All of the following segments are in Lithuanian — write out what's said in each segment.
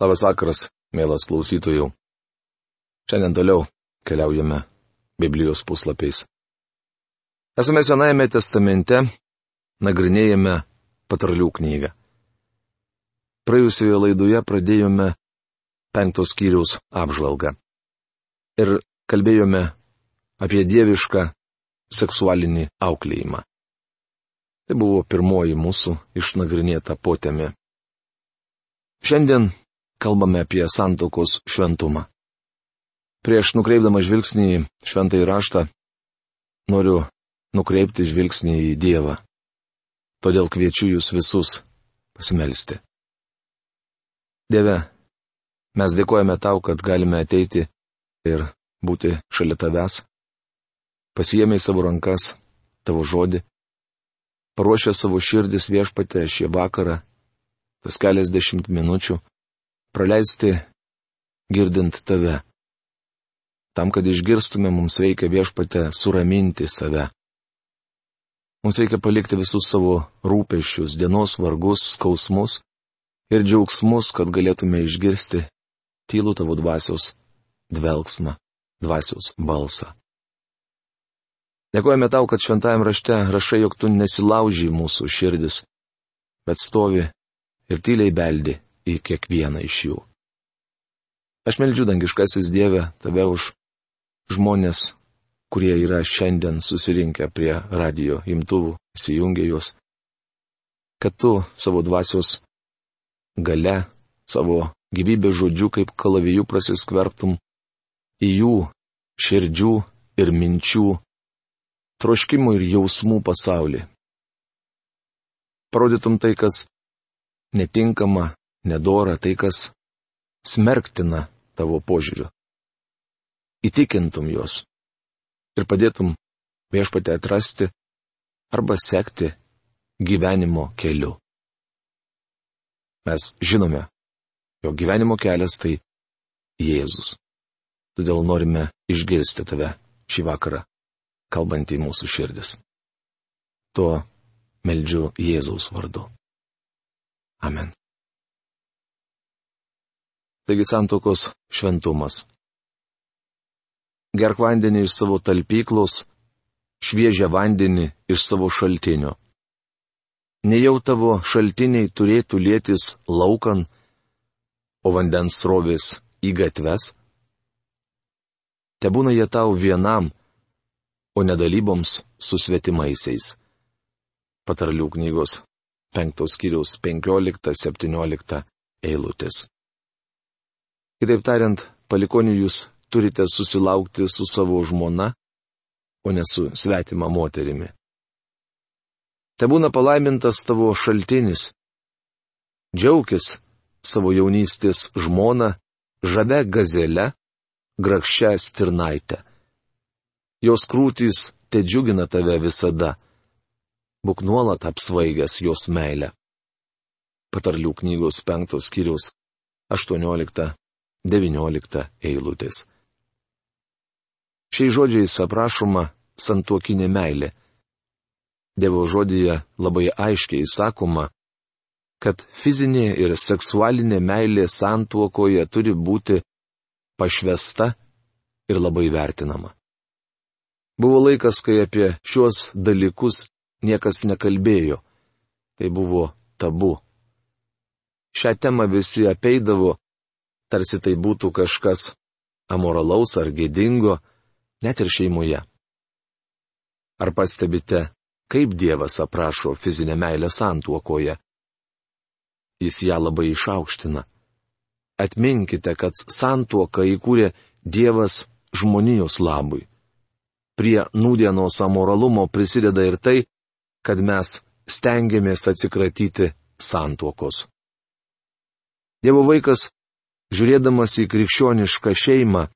Labas vakaras, mielas klausytojų. Šiandien toliau keliaujame Biblijos puslapiais. Esame Senajame testamente, nagrinėjame patralių knygą. Praėjusioje laidoje pradėjome penktos skyriaus apžvalgą. Ir kalbėjome apie dievišką seksualinį auklėjimą. Tai buvo pirmoji mūsų išnagrinėta potėmė. Šiandien kalbame apie santokos šventumą. Prieš nukreipdama žvilgsnį į šventąjį raštą, noriu nukreipti žvilgsnį į Dievą. Todėl kviečiu jūs visus pasimelsti. Dieve, mes dėkojame tau, kad galime ateiti ir būti šalia tavęs. Pasijėmė į savo rankas tavo žodį, paruošę savo širdis viešpatę šį vakarą, tas keliasdešimt minučių, praleisti girdint tave. Tam, kad išgirstume, mums reikia viešpate suraminti save. Mums reikia palikti visus savo rūpešius, dienos vargus, skausmus ir džiaugsmus, kad galėtume išgirsti tylų tavo dvasios dvelgsmą, dvasios balsą. Dėkojame tau, kad šventajame rašte rašai, jog tu nesilauži mūsų širdis, bet stovi ir tyliai beldi į kiekvieną iš jų. Aš meldžiu dangiškasis Dieve tave už žmonės, kurie yra šiandien susirinkę prie radio imtuvų, įsijungę juos, kad tu savo dvasios gale, savo gyvybės žodžių kaip kalavijų prasiskverbtum į jų širdžių ir minčių, troškimų ir jausmų pasaulį. Parodytum tai, kas netinkama, nedora tai, kas smerktina tavo požiūriu. Įtikintum juos ir padėtum viešpatę atrasti arba sekti gyvenimo keliu. Mes žinome, jo gyvenimo kelias tai Jėzus. Todėl norime išgirsti tave šį vakarą, kalbant į mūsų širdis. Tuo meldžiu Jėzaus vardu. Amen. Taigi santokos šventumas. Gerk vandenį iš savo talpyklos, šviežią vandenį iš savo šaltinio. Nejau tavo šaltiniai turėtų lėtis laukan, o vandens srovės į gatves? Te būna jie tau vienam, o nedalyboms su svetimaisiais. Patarlių knygos 5 skyriaus 15-17 eilutės. Kitaip tariant, palikonių jūs turite susilaukti su savo žmona, o ne su svetima moterimi. Te būna palaimintas tavo šaltinis. Džiaukis savo jaunystės žmona, žabe gazelę, grakščią stirnaitę. Jos krūtys te džiugina tave visada. Būk nuolat apsvaigęs jos meilę. Patarlių knygos penktos skyriaus 18 19 eilutės. Šiais žodžiais aprašoma santuokinė meilė. Dievo žodėje labai aiškiai sakoma, kad fizinė ir seksualinė meilė santuokoje turi būti pašvesta ir labai vertinama. Buvo laikas, kai apie šiuos dalykus niekas nekalbėjo. Tai buvo tabu. Šią temą visi apeidavo tarsi tai būtų kažkas amoralaus ar gėdingo, net ir šeimoje. Ar pastebite, kaip Dievas aprašo fizinę meilę santuokoje? Jis ją labai išaukština. Atminkite, kad santuoką įkūrė Dievas žmonijos labui. Prie nūdienos amoralumo prisideda ir tai, kad mes stengiamės atsikratyti santuokos. Dievo vaikas žiūrėdamas į krikščionišką šeimą,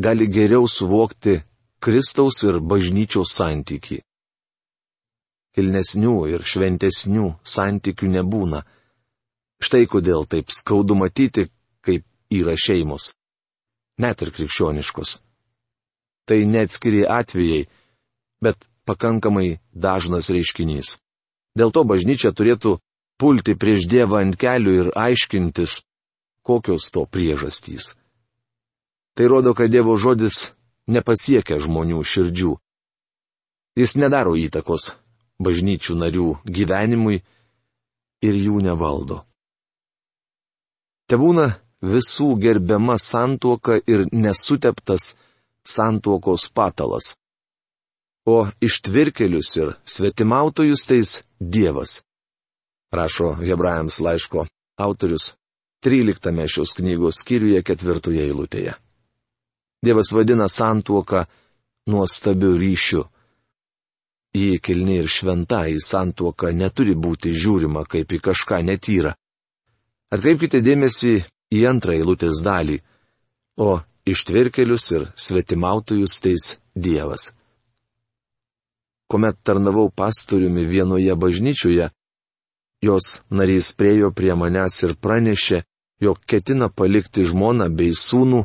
gali geriau suvokti Kristaus ir bažnyčios santyki. Kilnesnių ir šventesnių santykių nebūna. Štai kodėl taip skaudu matyti, kaip yra šeimos. Net ir krikščioniškos. Tai neatskiri atvejai, bet pakankamai dažnas reiškinys. Dėl to bažnyčia turėtų pulti prieš Dievą ant kelių ir aiškintis, kokios to priežastys. Tai rodo, kad Dievo žodis nepasiekia žmonių širdžių. Jis nedaro įtakos bažnyčių narių gyvenimui ir jų nevaldo. Te būna visų gerbiama santuoka ir nesuteptas santuokos patalas. O ištvirkelius ir svetimautojus teis Dievas. Rašo Hebrajams laiško autorius 13 šios knygos skyriuje ketvirtoje eilutėje. Dievas vadina santuoką nuostabiu ryšiu. Jį kilni ir šventa į santuoką neturi būti žiūrima kaip į kažką netyrą. Atkreipkite dėmesį į antrą eilutės dalį, o ištvirkelius ir svetimautojus teis Dievas. Komet tarnavau pastoriumi vienoje bažnyčioje, jos narys priejo prie manęs ir pranešė, jog ketina palikti žmoną bei sūnų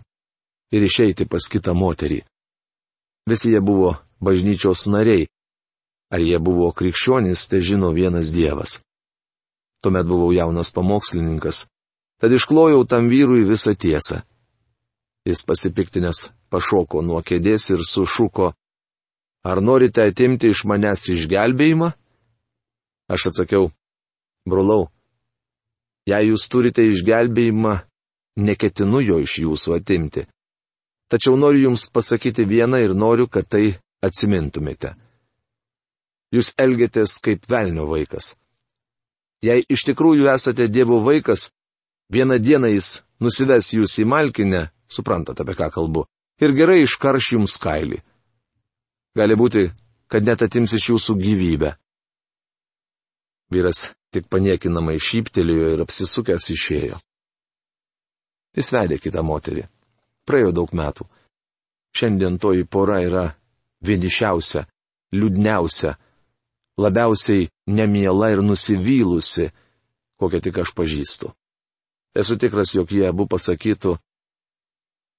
ir išeiti pas kitą moterį. Visi jie buvo bažnyčios nariai, Ar jie buvo krikščionys, tai žino vienas Dievas. Tuomet buvau jaunas pamokslininkas, tad išklojau tam vyrui visą tiesą. Jis pasipiktinės pašoko nuo kėdės ir sušuko, ar norite atimti iš manęs išgelbėjimą? Aš atsakiau, brolau, jei jūs turite išgelbėjimą, neketinu jo iš jūsų atimti. Tačiau noriu jums pasakyti vieną ir noriu, kad tai atsimintumėte jūs elgiatės kaip velnio vaikas. Jei iš tikrųjų esate Dievo vaikas, vieną dieną jis nusives jūs į malkinę, suprantate apie ką kalbu, ir gerai iškarš jums kailį. Gali būti, kad net atims iš jūsų gyvybę. Vyras tik paniekinamai šyptelėjo ir apsisukęs išėjo. Jis vedė kitą moterį. Praėjo daug metų. Šiandien toji pora yra vienišiausia, liūdniausia, labiausiai nemiela ir nusivylusi, kokią tik aš pažįstu. Esu tikras, jog jie abu pasakytų,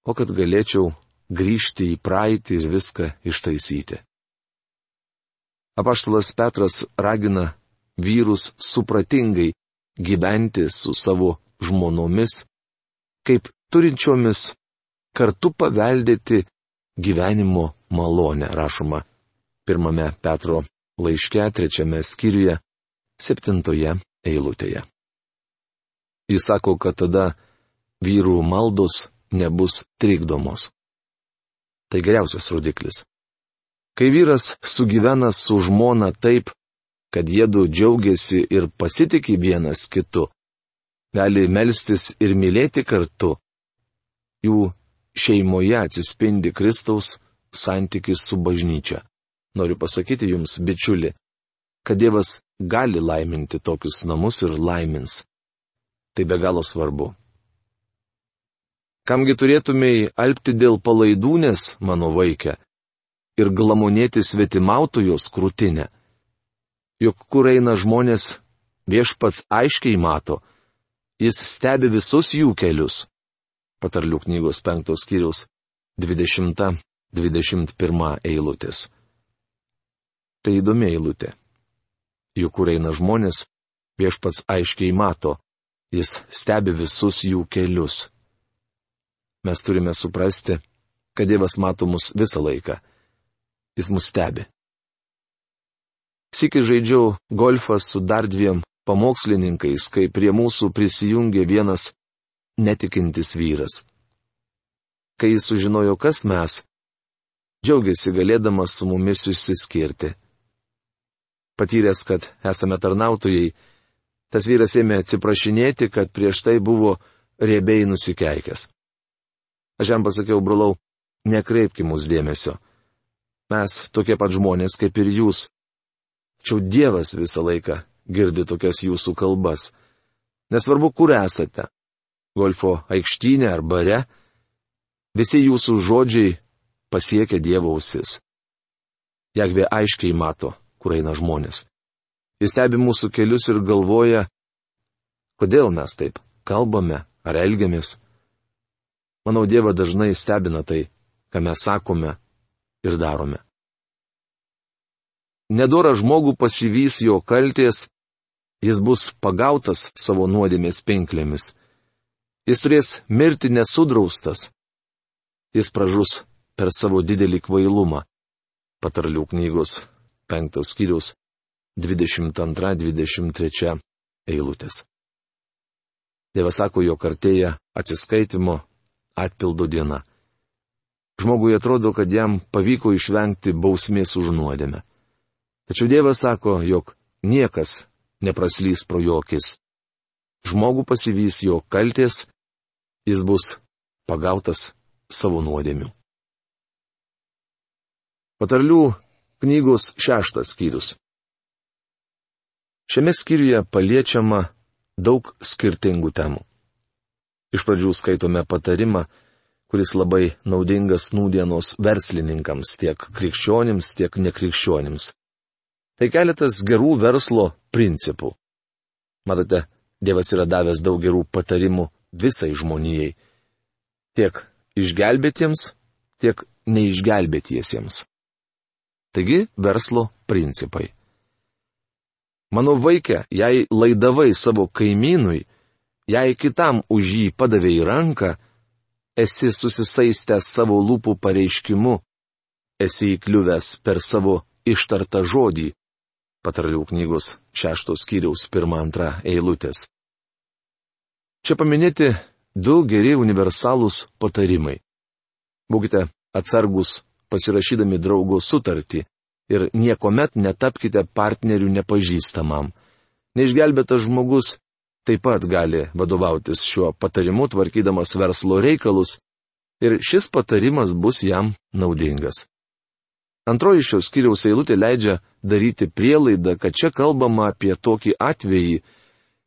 o kad galėčiau grįžti į praeitį ir viską ištaisyti. Apaštalas Petras ragina vyrus supratingai gyventi su savo žmonomis, kaip turinčiomis kartu paveldėti gyvenimo malonę, rašoma pirmame Petro laiške trečiame skyriuje, septintoje eilutėje. Jis sako, kad tada vyrų maldos nebus trikdomos. Tai geriausias rodiklis. Kai vyras sugyvena su žmona taip, kad jėdu džiaugiasi ir pasitikė vienas kitu, gali melstis ir mylėti kartu, jų šeimoje atsispindi Kristaus santykis su bažnyčia. Noriu pasakyti jums, bičiuli, kad Dievas gali laiminti tokius namus ir laimins. Tai be galo svarbu. Kamgi turėtumėjai alpti dėl palaidūnės, mano vaikė, ir glamonėti svetimautojos krūtinę. Juk kur eina žmonės, viešpats aiškiai mato, jis stebi visus jų kelius. Patarlių knygos penktos skyrius 20-21 eilutės. Tai įdomi eilutė. Juk kur eina žmonės, viešpats aiškiai mato, jis stebi visus jų kelius. Mes turime suprasti, kad Dievas mato mus visą laiką. Jis mus stebi. Siki žaidžiau golfą su dar dviem pamokslininkais, kai prie mūsų prisijungė vienas netikintis vyras. Kai jis sužinojo, kas mes, džiaugiasi galėdamas su mumis išsiskirti patyręs, kad esame tarnautojai, tas vyras ėmė atsiprašinėti, kad prieš tai buvo riebiai nusikeikęs. Aš jam pasakiau, brolau, nekreipki mūsų dėmesio. Mes tokie pat žmonės kaip ir jūs. Tačiau Dievas visą laiką girdi tokias jūsų kalbas. Nesvarbu, kur esate - golfo aikštynė ar bare - visi jūsų žodžiai pasiekia Dievo ausis. Jagvė aiškiai mato, kur eina žmonės. Jis stebi mūsų kelius ir galvoja, kodėl mes taip kalbame ar elgiamės. Manau, Dievą dažnai stebina tai, ką mes sakome ir darome. Nedora žmogų pasivys jo kalties, jis bus pagautas savo nuodėmės pinklėmis. Jis turės mirti nesudraustas. Jis pražus per savo didelį kvailumą. Patarlių knygos penktos skyrius 22-23 eilutės. Dievas sako, jog artėja atsiskaitimo atpildo diena. Žmogui atrodo, kad jam pavyko išvengti bausmės už nuodėmę. Tačiau Dievas sako, jog niekas nepraslys pro jokis. Žmogų pasivys jo kalties, jis bus pagautas savo nuodėmių. Patarlių knygos šeštas skyrius. Šiame skyriuje paliečiama daug skirtingų temų. Iš pradžių skaitome patarimą, kuris labai naudingas nūdienos verslininkams, tiek krikščionims, tiek nekrikščionims. Tai keletas gerų verslo principų. Matote, Dievas yra davęs daug gerų patarimų visai žmonijai. Tiek išgelbėtiems, tiek neišgelbėtiesiems. Taigi verslo principai. Mano vaikė, jei laidavai savo kaimynui, jei kitam už jį padavėjai ranką, esi susisaistęs savo lūpų pareiškimu, esi įkliuvęs per savo ištartą žodį. Patarlių knygos šeštos kiriaus pirmą antrą eilutės. Čia paminėti du geri universalūs patarimai. Būkite atsargus pasirašydami draugo sutartį ir niekuomet netapkite partnerių nepažįstamam. Neišgelbėtas žmogus taip pat gali vadovautis šiuo patarimu tvarkydamas verslo reikalus ir šis patarimas bus jam naudingas. Antroji šios kiriaus eilutė leidžia daryti prielaidą, kad čia kalbama apie tokį atvejį,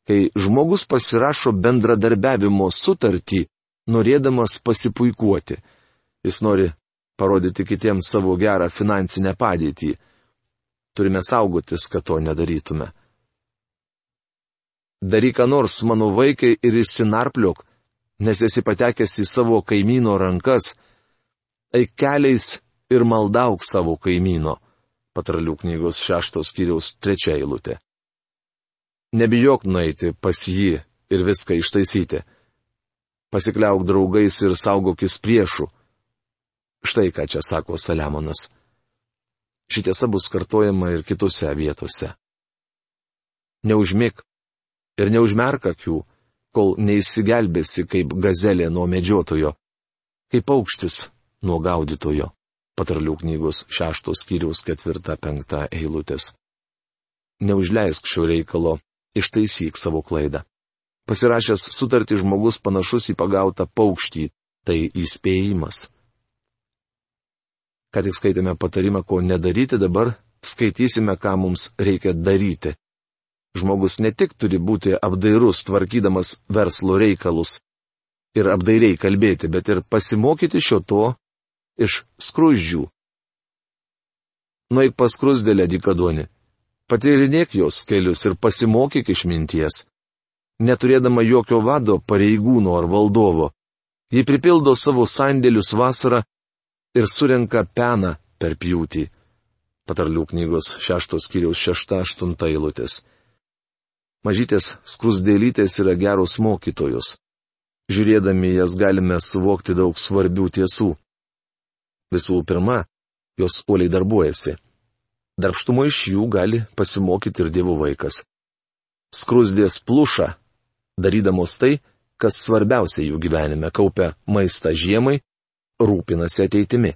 kai žmogus pasirašo bendradarbiavimo sutartį, norėdamas pasipuikuoti. Jis nori parodyti kitiems savo gerą finansinę padėtį. Turime saugotis, kad to nedarytume. Daryk ką nors, mano vaikai, ir išsinarpliok, nes esi patekęs į savo kaimyno rankas, eik keliais ir maldauk savo kaimyno. Patralių knygos šeštos kiriaus trečia eilutė. Nebijok nueiti pas jį ir viską ištaisyti. Pasikliauk draugais ir saugokis priešų Štai ką čia sako Saliamonas. Šitiesa bus kartojama ir kitose vietose. Neužmėg ir neužmerk akių, kol neįsigelbėsi kaip gazelė nuo medžiotojo, kaip paukštis nuo gaudytojo. Patarlių knygos šeštos skyriaus ketvirta penkta eilutės. Neužleisk šio reikalo, ištaisyk savo klaidą. Pasirašęs sutartį žmogus panašus į pagautą paukštį, tai įspėjimas. Ką tik skaitėme patarimą, ko nedaryti, dabar skaitysime, ką mums reikia daryti. Žmogus ne tik turi būti apdairus, tvarkydamas verslo reikalus ir apdairiai kalbėti, bet ir pasimokyti šio to iš skruzdžių. Nueik pas krusdėlę dikadonį, patyrinėk jos kelius ir pasimokyk išminties. Neturėdama jokio vado, pareigūno ar valdovo, ji pripildo savo sandėlius vasarą ir surenka peną per pjūtį. Patarlių knygos šeštos kiriaus šešta aštunta eilutės. Mažytės skrusdėlytės yra geros mokytojos. Žiūrėdami jas galime suvokti daug svarbių tiesų. Visų pirma, jos uoliai darbuojasi. Darbštumo iš jų gali pasimokyti ir dievų vaikas. Skrusdės pluša, darydamos tai, kas svarbiausia jų gyvenime - kaupia maistą žiemai rūpinasi ateitimi.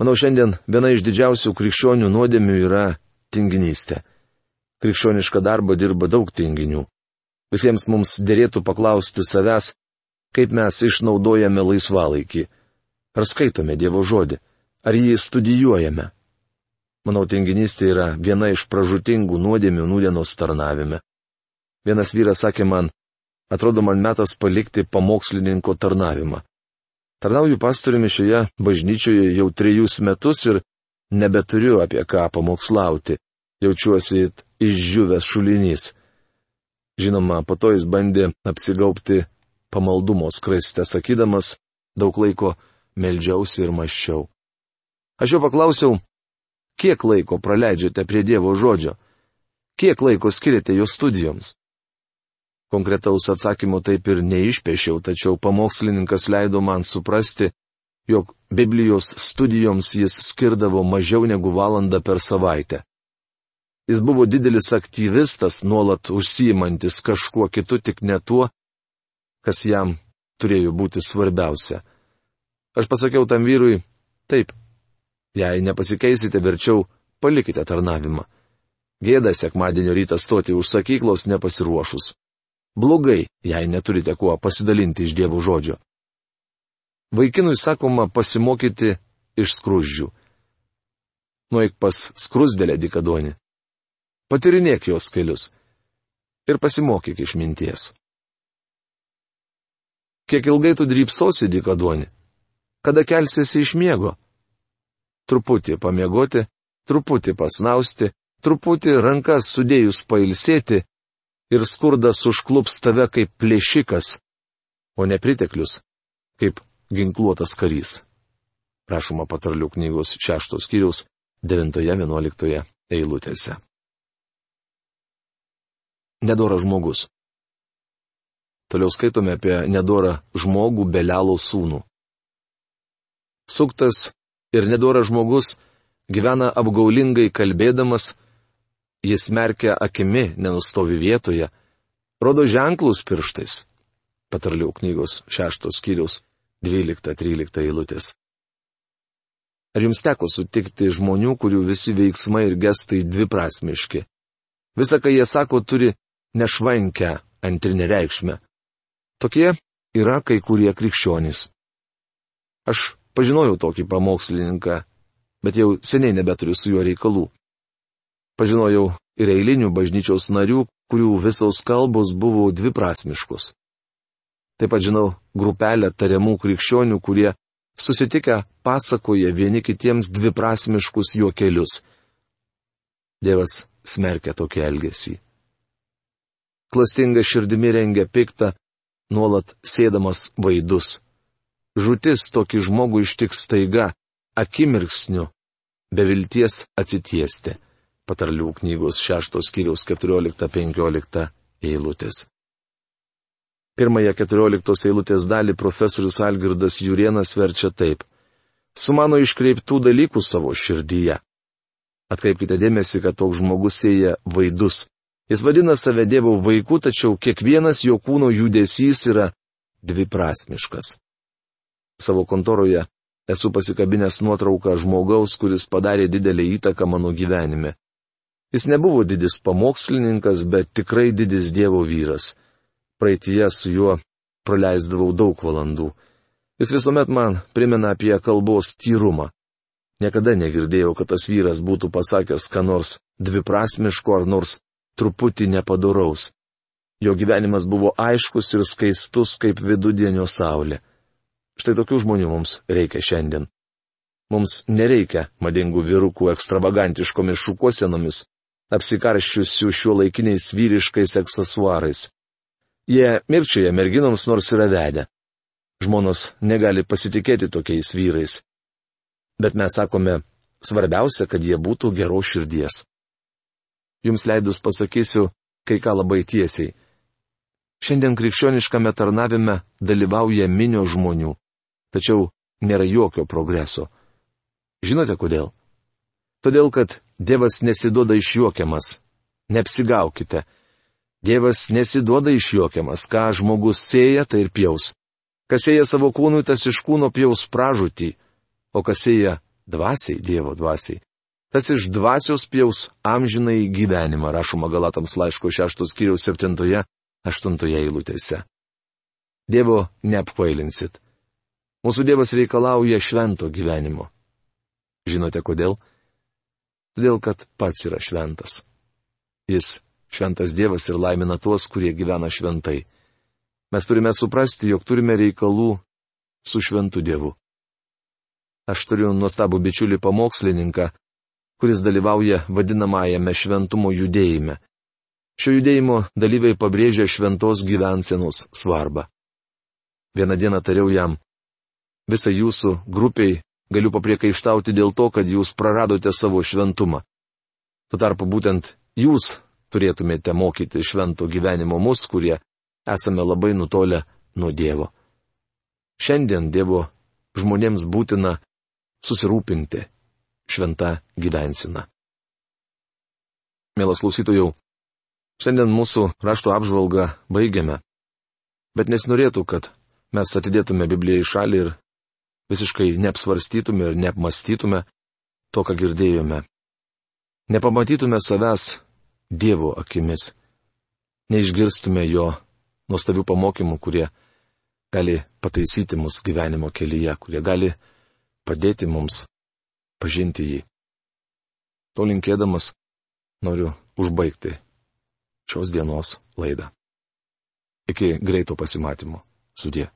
Manau, šiandien viena iš didžiausių krikščionių nuodėmių yra tinginystė. Krikščionišką darbą dirba daug tinginių. Visiems mums dėrėtų paklausti savęs, kaip mes išnaudojame laisvalaikį. Ar skaitome Dievo žodį, ar jį studijuojame. Manau, tinginystė yra viena iš pražutingų nuodėmių nūdienos tarnavime. Vienas vyras sakė man, atrodo man metas palikti pamokslininko tarnavimą. Tarnauju pastoriumi šioje bažnyčioje jau trejus metus ir nebeturiu apie ką pamokslauti. Jaučiuosi išžiūvęs šulinys. Žinoma, po to jis bandė apsigaupti pamaldumo skraiste, sakydamas, daug laiko meldžiausi ir maščiau. Aš jo paklausiau, kiek laiko praleidžiate prie Dievo žodžio, kiek laiko skiriate jo studijoms. Konkretaus atsakymo taip ir neišpešiau, tačiau pamokslininkas leido man suprasti, jog Biblijos studijoms jis skirdavo mažiau negu valandą per savaitę. Jis buvo didelis aktyvistas, nuolat užsijimantis kažkuo kitu, tik ne tuo, kas jam turėjo būti svarbiausia. Aš pasakiau tam vyrui, taip, jei nepasikeisite, verčiau palikite tarnavimą. Gėda sekmadienio rytą stoti už sakyklos nepasiruošus. Blogai, jei neturite kuo pasidalinti iš dievų žodžio. Vaikinui sakoma pasimokyti iš skrūždžių. Nueik pas skrusdėlę dikadonį. Patirinėk jos kelius. Ir pasimokyk iš minties. Kiek ilgai tu drypsosi dikadonį? Kada kelsiesi iš miego? Truputį pamiegoti, truputį pasnausti, truputį rankas sudėjus pailsėti ir skurdas užklups tave kaip plėšikas, o nepriteklius kaip ginkluotas karys. Prašoma patarlių knygos šeštos skyriaus 9-11 eilutėse. Nedora žmogus. Toliau skaitome apie nedorą žmogų Belelo sūnų. Suktas ir nedora žmogus gyvena apgaulingai kalbėdamas, jis merkia akimi, nenustovi vietoje, rodo ženklus pirštais. Patarlių knygos šeštos skyriaus 12-13 eilutės. Ar jums teko sutikti žmonių, kurių visi veiksmai ir gestai dviprasmiški? Visa, ką jie sako, turi nešvankę antrinę reikšmę. Tokie yra kai kurie krikščionys. Aš pažinojau tokį pamokslininką, bet jau seniai nebeturiu su juo reikalų. Pažinojau ir eilinių bažnyčios narių, kurių visos kalbos buvo dviprasmiškos. Taip pat žinau grupelę tariamų krikščionių, kurie susitikę pasakoja vieni kitiems dviprasmiškus juokelius. Dievas smerkia tokį elgesį. Klastinga širdimi rengia piktą, nuolat sėdamas vaidus. Žutis tokį žmogų ištiks staiga, akimirksniu, be vilties atsitiesti. Patarlių knygos 6 skyriaus 14-15 eilutės. Pirmąją keturioliktos eilutės dalį profesorius Algirdas Jurienas verčia taip. Su mano iškreiptų dalykų savo širdyje. Atkreipkite dėmesį, kad toks žmogus sėja vaidus. Jis vadina save Dievo vaiku, tačiau kiekvienas jo kūno judesys yra dviprasmiškas. Savo kontoroje esu pasikabinęs nuotrauką žmogaus, kuris padarė didelį įtaką mano gyvenime. Jis nebuvo didis pamokslininkas, bet tikrai didis Dievo vyras praeitie su juo praleisdavau daug valandų. Jis visuomet man primena apie kalbos tyrumą. Niekada negirdėjau, kad tas vyras būtų pasakęs, ką nors dviprasmiško ar nors truputį nepadoraus. Jo gyvenimas buvo aiškus ir skaistus kaip vidudienio saulė. Štai tokių žmonių mums reikia šiandien. Mums nereikia madingų vyrukų ekstravagantiškomis šukuosenomis, apsikarščiusių šiuo laikiniais vyriškais aksesuarais. Jie mirčioje merginoms nors yra vedę. Žmonos negali pasitikėti tokiais vyrais. Bet mes sakome, svarbiausia, kad jie būtų gero širdies. Jums leidus pasakysiu kai ką labai tiesiai. Šiandien krikščioniškame tarnavime dalyvauja minio žmonių, tačiau nėra jokio progreso. Žinote kodėl? Todėl, kad Dievas nesiduoda išjuokiamas. Neapsigaukite. Dievas nesiduoda išjuokiamas, ką žmogus sėja, tai ir pjaus. Kas sėja savo kūnui, tas iš kūno pjaus pražūtį, o kas sėja dvasiai, Dievo dvasiai. Tas iš dvasios pjaus amžinai gyvenimą, rašoma Galatams laiško 6 skyriaus 7-8 eilutėse. Dievo neapkvailinsit. Mūsų Dievas reikalauja švento gyvenimo. Žinote kodėl? Todėl, kad pats yra šventas. Jis Šventas Dievas ir laimina tuos, kurie gyvena šventai. Mes turime suprasti, jog turime reikalų su šventu Dievu. Aš turiu nuostabų bičiulį pamokslininką, kuris dalyvauja vadinamajame šventumo judėjime. Šio judėjimo dalyviai pabrėžia šventos gyvensenos svarbą. Vieną dieną tariau jam, visą jūsų grupiai galiu papriekaištauti dėl to, kad jūs praradote savo šventumą. Tuo tarpu būtent jūs turėtumėte mokyti švento gyvenimo mus, kurie esame labai nutolę nuo Dievo. Šiandien Dievo žmonėms būtina susirūpinti šventą gyvensiną. Mielas klausytojų, šiandien mūsų rašto apžvalgą baigiame, bet nesinorėtų, kad mes atidėtume Bibliją į šalį ir visiškai neapsvarstytume ir neapmastytume to, ką girdėjome. Nepamatytume savęs Dievo akimis, neišgirstume jo nuostabių pamokymų, kurie gali pataisyti mus gyvenimo kelyje, kurie gali padėti mums pažinti jį. To linkėdamas noriu užbaigti šios dienos laidą. Iki greito pasimatymo. Sudė.